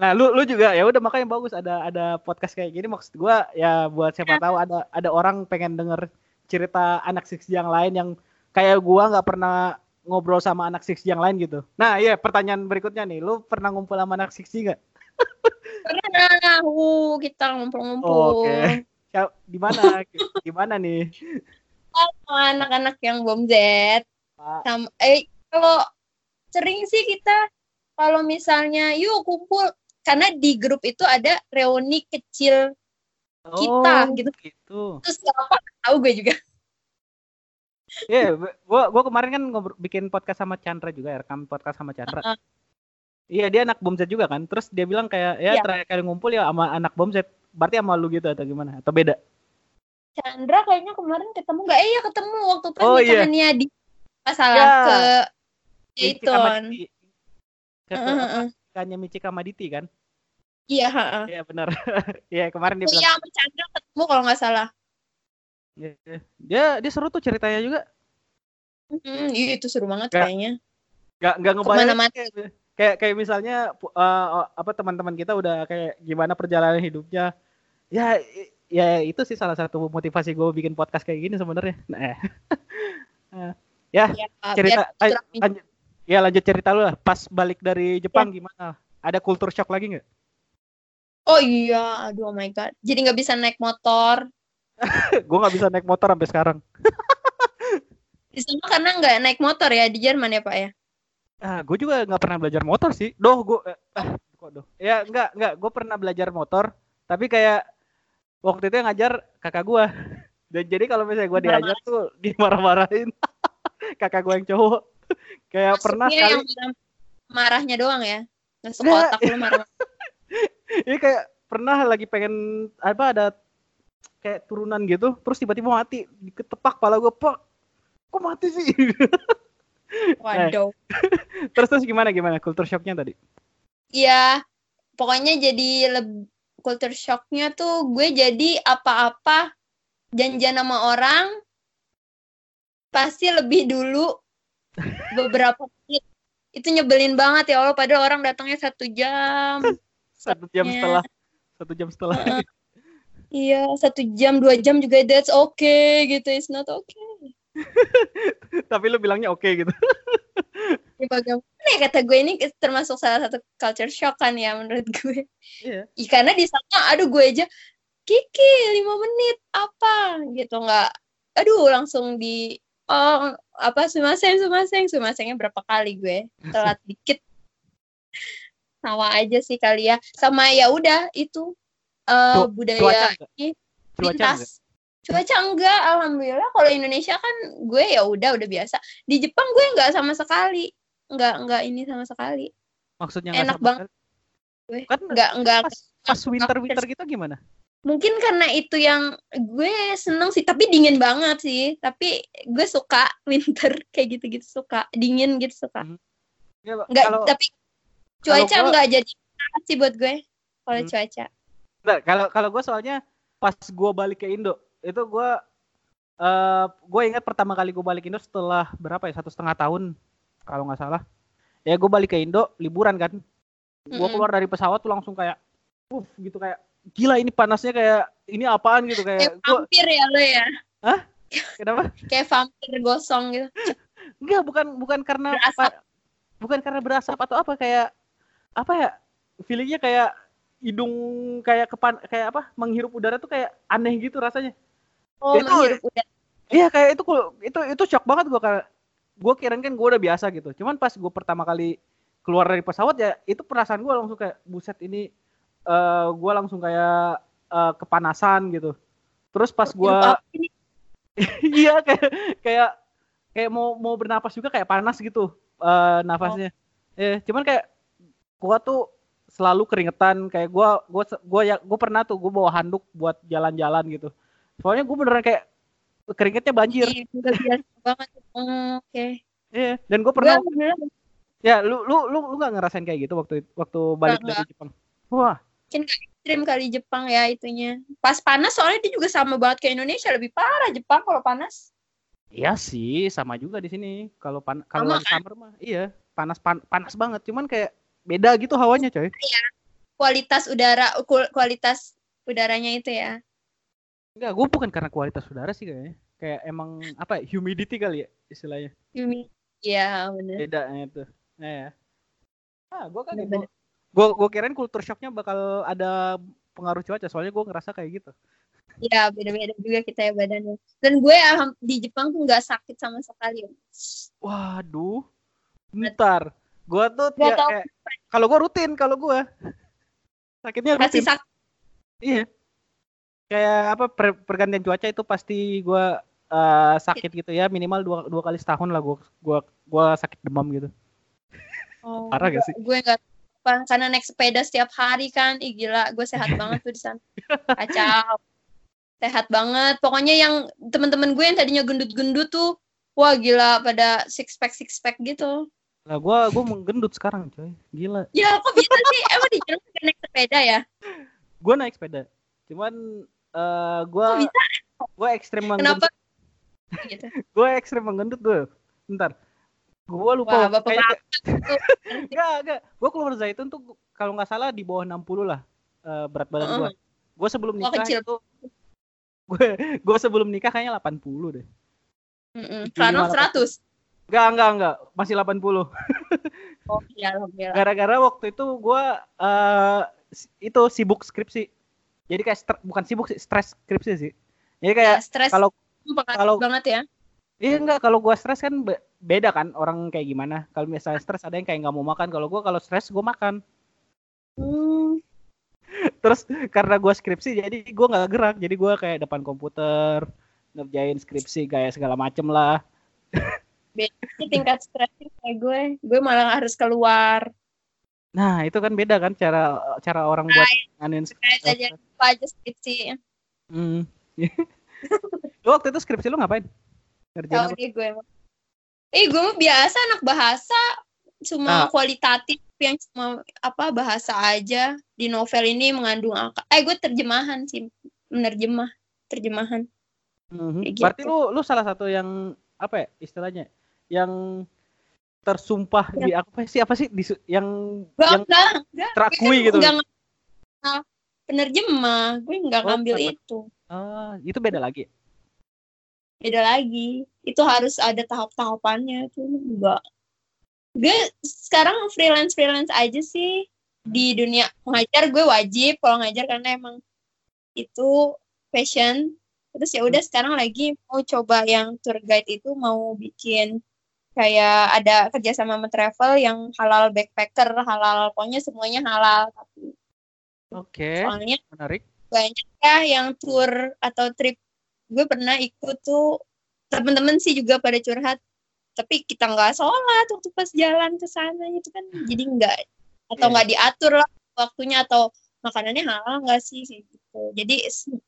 Nah, lu lu juga ya udah makanya bagus ada ada podcast kayak gini maksud gua ya buat siapa tahu ada ada orang pengen denger cerita anak six yang lain yang kayak gua nggak pernah ngobrol sama anak six yang lain gitu. Nah, iya pertanyaan berikutnya nih, lu pernah ngumpul sama anak six nggak? pernah uh, kita ngumpul-ngumpul Oke. Ya, di mana? Di mana nih? sama anak-anak yang bom Z Pak? sama eh kalau sering sih kita kalau misalnya yuk kumpul karena di grup itu ada reuni kecil Kita, Oh, gitu. gitu. terus siapa tahu gue juga Iya, gua gua kemarin kan ngobrol, bikin podcast sama Chandra juga, ya, rekam podcast sama Chandra. Heeh. Iya, dia anak bom Z juga kan. Terus dia bilang kayak ya Iya. terakhir kali ngumpul ya sama anak bom Z. Berarti sama lu gitu atau gimana? Atau beda? Chandra kayaknya kemarin ketemu nggak? Eh iya ketemu waktu pas Oh, iya. nikahannya di masalah Ya. ke Dayton. Pernikahannya Michi sama Diti kan? Iya, heeh. Iya benar. Iya kemarin dia Oh, bilang. Iya, sama Chandra ketemu kalau nggak salah. Iya, iya. Dia dia seru tuh ceritanya juga. Hmm, iya itu seru banget Nggak- kayaknya. Gak nggak ngebayang Ke mana-mana. kayak, kayak kayak misalnya eh, apa teman-teman kita udah kayak gimana perjalanan hidupnya. Ya ya itu sih salah satu motivasi gue bikin podcast kayak gini sebenarnya. Nah, eh. Eh, ya Ya, cerita biar lanjut ya lanjut cerita lu lah pas balik dari Jepang Ya. gimana ada culture shock lagi nggak Oh iya, aduh oh my god. Jadi nggak bisa naik motor. gue nggak bisa naik motor sampai sekarang. Di sana karena nggak naik motor ya di Jerman ya Pak ya. ah gue juga nggak pernah belajar motor sih. Doh gue eh, ah kok doh? Ya nggak nggak. Gue pernah belajar motor tapi kayak waktu itu yang ngajar kakak gue dan jadi kalau misalnya gue diajar tuh dimarah-marahin. Kakak gue yang cowok. Kayak pernah Maksudnya sekali. yang marah- marahnya doang ya. Masuk Nggak. otak lu marah. Ini kayak pernah lagi pengen apa ada kayak turunan gitu, terus tiba-tiba mati, ketepak kepala gue, pak, kok mati sih? Waduh. terus terus gimana gimana culture shocknya tadi? Iya, pokoknya jadi culture shocknya tuh gue jadi apa-apa janjian sama orang pasti lebih dulu beberapa menit. Itu nyebelin banget ya Allah, padahal orang datangnya satu jam. Satu jam setelah, satu jam setelah. Heeh. Iya, satu jam, dua jam juga that's okay gitu, it's not okay. Tapi lu bilangnya oke gitu. Ya, bagaimana ya kata gue ini termasuk salah satu culture shock kan ya menurut gue. Iya. Ih, karena di sana aduh gue aja Kiki lima menit apa gitu nggak aduh langsung di oh apa sumaseng sumaseng sumasengnya berapa kali gue telat dikit sama aja sih kali ya sama ya udah itu eh Cu- budaya Cuaca enggak? ini Cuaca enggak? cuaca enggak alhamdulillah kalau Indonesia kan gue ya udah udah biasa di Jepang gue nggak sama sekali nggak nggak ini sama sekali Maksudnya Enak banget. gue Kan nggak nggak pas pas winter winter gitu gimana? mungkin karena itu yang gue seneng sih tapi dingin banget sih tapi gue suka winter kayak gitu-gitu suka dingin gitu suka Ya, nggak kalau tapi cuaca gua- nggak jadi sih buat gue kalau Hmm. cuaca. Nggak, kalau kalau gue soalnya pas gue balik ke Indo itu gue eh gue ingat pertama kali gue balik Indo setelah berapa ya satu setengah tahun kalau nggak salah ya gue balik ke Indo liburan kan gue keluar dari pesawat tuh langsung kayak uff gitu kayak gila ini panasnya kayak ini apaan gitu kayak Kayak vampir ya lo ya. kenapa Kayak vampir gosong gitu. enggak bukan bukan karena Berasap. pa- bukan karena berasap atau apa kayak apa ya feelingnya kayak hidung kayak kepan kayak apa menghirup udara tuh kayak aneh gitu rasanya Oh, Itu- menghirup udara. Iya kayak itu itu itu shock banget gua karena gua kirain kan gua udah biasa gitu. Cuman pas gua pertama kali keluar dari pesawat ya itu perasaan gua langsung kayak buset ini eh gua langsung kayak eh, kepanasan gitu. Terus pas gua iya kayak kayak kayak mau mau bernapas juga kayak panas gitu eh nafasnya. Eh cuman kayak gua tuh selalu keringetan kayak gua gua gua ya gua pernah tuh gua bawa handuk buat jalan-jalan gitu. Soalnya gua beneran kayak keringetnya banjir. Iya, udah biasa banget. Oke. Iya, dan gue pernah Gue beneran ya lu lu lu lu nggak ngerasain kayak gitu waktu waktu balik Nggak, dari Jepang. Wah, ekstrim kali Jepang ya itunya. Pas panas soalnya dia juga sama banget kayak Indonesia, lebih parah Jepang kalau panas. iya sih sama juga di sini. Kalau pan kalau summer mah iya, panas pan- panas banget. Cuman kayak beda gitu hawanya, coy. Kualitas udara, kualitas udaranya itu ya. Enggak, gue bukan karena kualitas udara sih kayaknya. Kayak emang apa ya, humidity kali ya istilahnya. Humid. Iya, bener. Bedanya itu. Nah, ya. Ah, gue kan. Gue gue kirain kultur shocknya bakal ada pengaruh cuaca. Soalnya gue ngerasa kayak gitu. Iya, beda-beda juga kita ya badannya. Dan gue di Jepang tuh nggak sakit sama sekali. Waduh. Ntar. Gue tuh ya, kayak kalau gue rutin kalau gue sakitnya rutin. sakit. Iya. Kayak apa per- pergantian cuaca itu pasti gue eh, sakit gitu ya minimal dua dua kali setahun lah gue gua gua sakit demam gitu. Oh, Parah gak sih? Gue apa karena naik sepeda setiap hari kan. Ih gila, gue sehat banget tuh di sana. Kacau. Sehat banget. Pokoknya yang teman-teman gue yang tadinya gendut-gendut tuh, wah gila pada six pack six pack gitu. Lah gue gue menggendut sekarang coy. Gila. Ya kok bisa sih? Emang di nggak naik sepeda ya? Gue naik sepeda. Cuman eh gue Kok bisa? gue ekstrim menggendut. Kenapa? Gitu. Gue ekstrim menggendut gue. Bentar. Gue lupa. Wah, bapak Kayak-. Enggak, enggak. Gue keluar Zaitun tuh kalau nggak salah di bawah 60 lah eh, berat badan gue. Heeh. Gue sebelum Oh, nikah kecil. itu gue gue sebelum nikah kayaknya 80 deh. Tujuh, Sekarang lima, 100. Enggak, enggak, enggak. Masih 80. Oh iya, alhamdulillah. Gara-gara waktu itu gue eh itu sibuk skripsi. Jadi kayak bukan sibuk sih, stres skripsi sih. Jadi Ya, kayak stres kalau kalau- banget ya. Iya enggak kalau gua stres kan be- beda kan orang kayak gimana. Kalau misalnya stres ada yang kayak nggak mau makan. Kalau gua kalau stres gua makan. Hmm. Terus karena gua skripsi jadi gua nggak gerak. Jadi gua kayak depan komputer ngerjain skripsi kayak segala macem lah. Ini tingkat stres kayak gue. Gue malah harus keluar. Nah itu kan beda kan cara cara orang buat nganin aja lupa aja skripsi. Hmm. lu waktu itu skripsi lu ngapain? Ngerjain deh gue. Eh gue mah biasa anak bahasa cuma Ah. kualitatif yang cuma apa bahasa aja di novel ini mengandung angka. Eh gue terjemahan sih menerjemah terjemahan. Kayak Berarti gitu. lu lu salah satu yang apa ya istilahnya? Yang tersumpah di apa sih apa sih di, yang Gue yang enggak, enggak. terakui Gue kan gitu. enggak ngambil penerjemah. Gue enggak Oh, ngambil itu. Ah, itu beda lagi. beda lagi itu harus ada tahap-tahapannya itu enggak gue sekarang freelance freelance aja sih di dunia mengajar gue wajib kalau ngajar karena emang itu passion terus ya udah sekarang lagi mau coba yang tour guide itu mau bikin kayak ada kerjasama sama travel yang halal backpacker halal pokoknya semuanya halal tapi Oke, soalnya menarik. banyak ya yang tour atau trip gue pernah ikut tuh temen-temen sih juga pada curhat tapi kita nggak sholat waktu pas jalan ke sana itu kan jadi nggak atau Iya. nggak diatur lah waktunya atau makanannya halal nggak sih kayak gitu jadi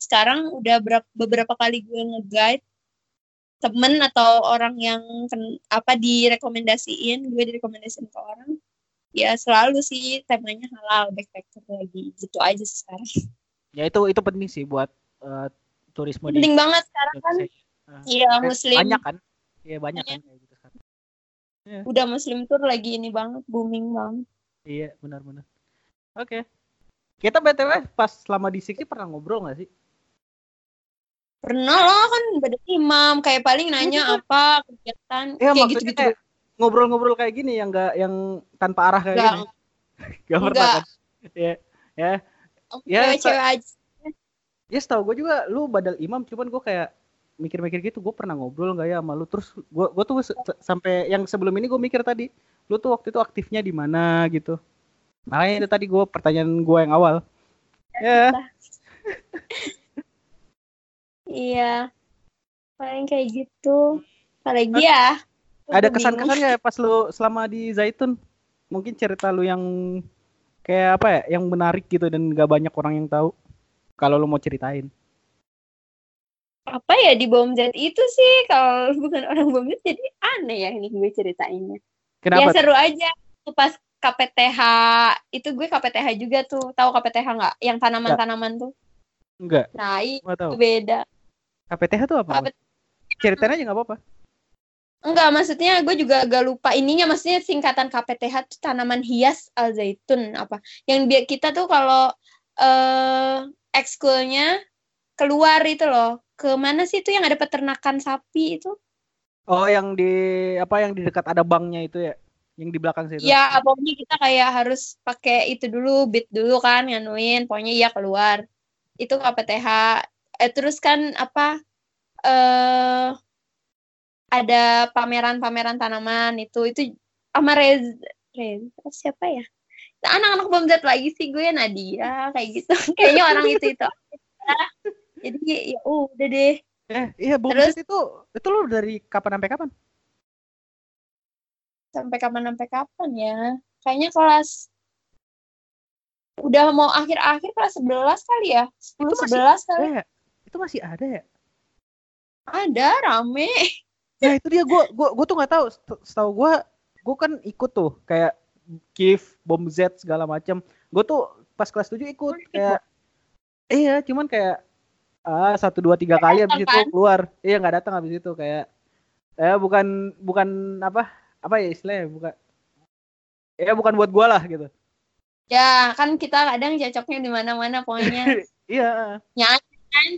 sekarang udah berapa, beberapa kali gue nge-guide temen atau orang yang ken- apa direkomendasiin gue direkomendasiin ke orang ya selalu sih temanya halal backpacker lagi gitu aja sih sekarang Ya itu itu penting sih buat uh, turisme di penting banget sekarang kan. Uh, iya kayak muslim banyak kan? Iya banyak kan kayak gitu sekarang. udah muslim tour lagi ini banget booming banget Iya benar-benar. Oke. Kita btw pas selama di Siksi pernah ngobrol nggak sih? Pernah lah kan beda imam kayak paling nanya Iya. apa kegiatan Iya kayak gitu-gitu kayak ngobrol-ngobrol kayak gini yang nggak yang tanpa arah kayak Nggak. gini. Gak pernah kan? Ya, ya, Aku Ya, cewek-cewek aja ya setahu gue juga lu badal imam, cuman gue kayak mikir-mikir gitu, gue pernah ngobrol nggak ya sama lu? Terus gue gue tuh se- sampai yang sebelum ini gue mikir tadi, lu tuh waktu itu aktifnya di mana gitu. Makanya itu tadi gue pertanyaan gue yang awal. Ya, iya. Paling kayak gitu. Apalagi ya? Ada kesan-kesan ya pas lu selama di Zaitun? Mungkin cerita lu yang kayak apa ya, yang menarik gitu dan gak banyak orang yang tahu. Kalau lu mau ceritain. apa ya di bom Z itu sih? Kalau bukan orang bom Z jadi aneh ya ini gue ceritainnya. Ya Kenapa? seru aja. Pas KPTH itu gue KPTH juga tuh. Tahu KPTH nggak? Yang tanaman-tanaman tuh? Enggak, nah itu beda KPTH tuh apa? KPTH. Ceritain aja nggak apa-apa. enggak maksudnya gue juga agak lupa ininya maksudnya singkatan KPTH tuh tanaman hias al zaitun apa yang biar kita tuh kalau eh ekskulnya keluar itu loh ke mana sih itu yang ada peternakan sapi itu Oh, yang di apa yang di dekat ada banknya itu ya? Yang di belakang situ. Ya, pokoknya kita kayak harus pakai itu dulu, bit dulu kan, nganuin. Pokoknya iya keluar. Itu KPTH. Eh, terus kan apa, eh ada pameran-pameran tanaman itu. Itu sama Rez, Rez, siapa ya? Anak-anak bom Z lagi sih gue Nadia kayak gitu. Kayaknya orang itu itu. Jadi ya udah deh. Eh, iya, Terus? Itu itu lu dari kapan sampai kapan? sampai kapan sampai kapan ya kayaknya kelas udah mau akhir-akhir kelas 11 kali ya 10 Itu masih 11 kali Eh, itu masih ada ya? ada rame Ya itu dia gua gua gua tuh nggak tahu. Set- Setahu gua gua kan ikut tuh kayak Kif, Bom Z segala macam. Gua tuh pas kelas 7 ikut kayak iya, cuman kayak ah satu dua tiga kali habis itu kan? keluar. Iya nggak datang habis itu kayak eh bukan bukan apa apa ya istilahnya bukan ya bukan buat gua lah gitu. ya kan kita kadang cocoknya di mana-mana pokoknya Iya. nyanyi kan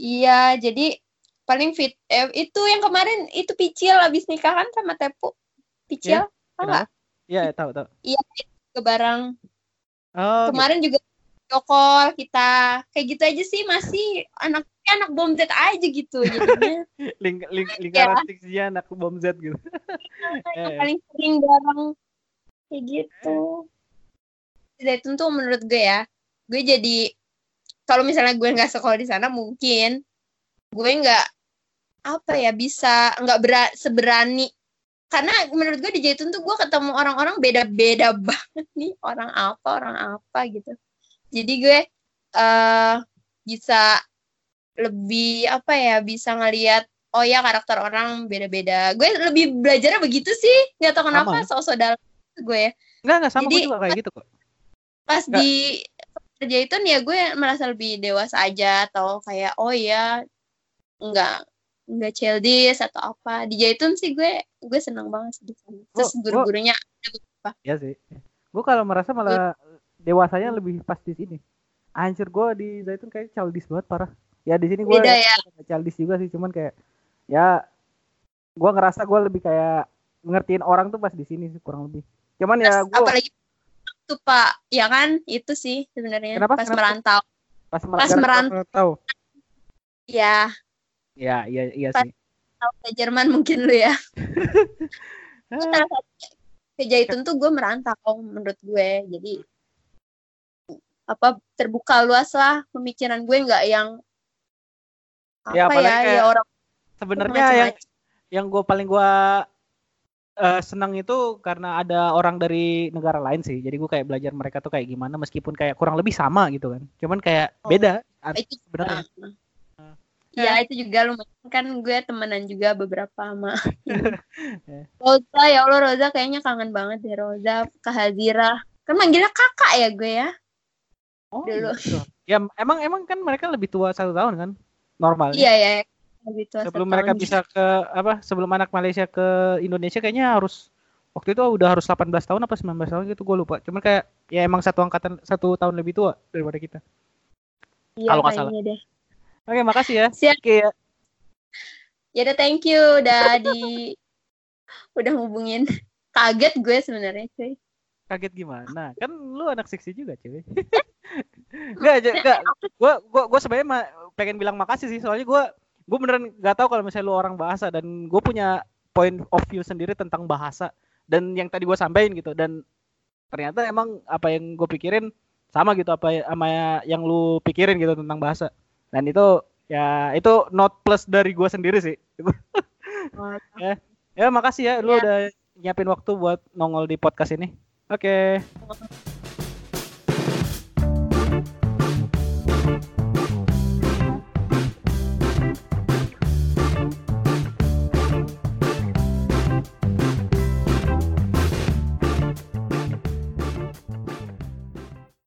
iya jadi paling fit eh, itu yang kemarin itu Picil habis nikah kan sama Tepu Picil tau nggak Iya, tahu tahu. ke barang Oh, kemarin juga dokol kita kayak gitu aja sih masih anak anak bom Z aja gitu jadinya gitu. ling, ling, lingkaran Sixia anak Bom Z gitu. yang Eh. paling sering bareng kayak gitu Zaitun tuh menurut gue ya gue jadi kalau misalnya gue nggak sekolah di sana mungkin. Gue nggak apa ya bisa nggak bera- seberani. Karena menurut gue di Zaitun tuh gue ketemu orang-orang beda-beda banget nih. Orang apa orang apa gitu. Jadi gue eh bisa lebih apa ya bisa ngelihat oh ya karakter orang beda-beda. Gue lebih belajarnya begitu sih. Nggak tahu kenapa sosok dalam gue. Ya Enggak, enggak sama Jadi- gue juga kayak gitu kok. pas Nggak. di kerja itu ya gue merasa lebih dewasa aja atau kayak oh ya nggak nggak childish atau apa di Jaitun sih gue gue seneng banget sih di sana terus guru-gurunya Iya sih. Gue kalau merasa malah dewasanya lebih pas di sini. Anjir gue di Zaitun kayak childish banget parah. Ya di sini gue ya. childish juga sih, cuman kayak ya gue ngerasa gue lebih kayak ngertiin orang tuh pas di sini sih kurang lebih. Cuman ya gue apalagi tuh pak ya kan itu sih sebenarnya Kenapa? pas Kenapa? merantau pas, pas merantau. merantau. ya Ya, iya iya Pas- sih. ke Jerman mungkin lu ya ke Jaitun tuh gue merantau menurut gue jadi apa terbuka luas lah pemikiran gue nggak yang apa Ya, ya ya, orang Sebenarnya yang yang gue paling gue eh, senang itu karena ada orang dari negara lain sih. Jadi gue kayak belajar mereka tuh kayak gimana meskipun kayak kurang lebih sama gitu kan. Cuman kayak Oh. beda itu sebenarnya. Nah, Iya itu juga lumayan kan gue temenan juga beberapa sama Roza ya Allah Roza kayaknya kangen banget deh Roza Kak Hazira kan manggilnya kakak ya gue ya Oh, Dulu. gitu. Ya emang emang kan mereka lebih tua satu tahun kan normalnya. iya ya sebelum mereka bisa ke apa sebelum anak Malaysia ke Indonesia kayaknya harus waktu itu udah harus 18 tahun apa 19 tahun gitu gue lupa. Cuman kayak ya emang satu angkatan satu tahun lebih tua daripada kita. Iya, kalau nggak salah. deh. Oke makasih ya. Siap. oke ya. Ya udah thank you. Udah di udah hubungin. Kaget gue sebenarnya cuy. Kaget gimana? Kan lu anak seksi juga cuy. Enggak aja enggak gue gue gue sebenarnya pengen bilang makasih sih soalnya gue gue beneran nggak tahu kalau misalnya lu orang bahasa dan gue punya point of view sendiri tentang bahasa dan yang tadi gue sampaikan gitu. Dan ternyata emang apa yang gue pikirin sama gitu apa ya- sama yang lu pikirin gitu tentang bahasa. Dan itu ya itu not plus dari gue sendiri sih. Ya makasih ya lu Ya. udah nyiapin waktu buat nongol di podcast ini. Oke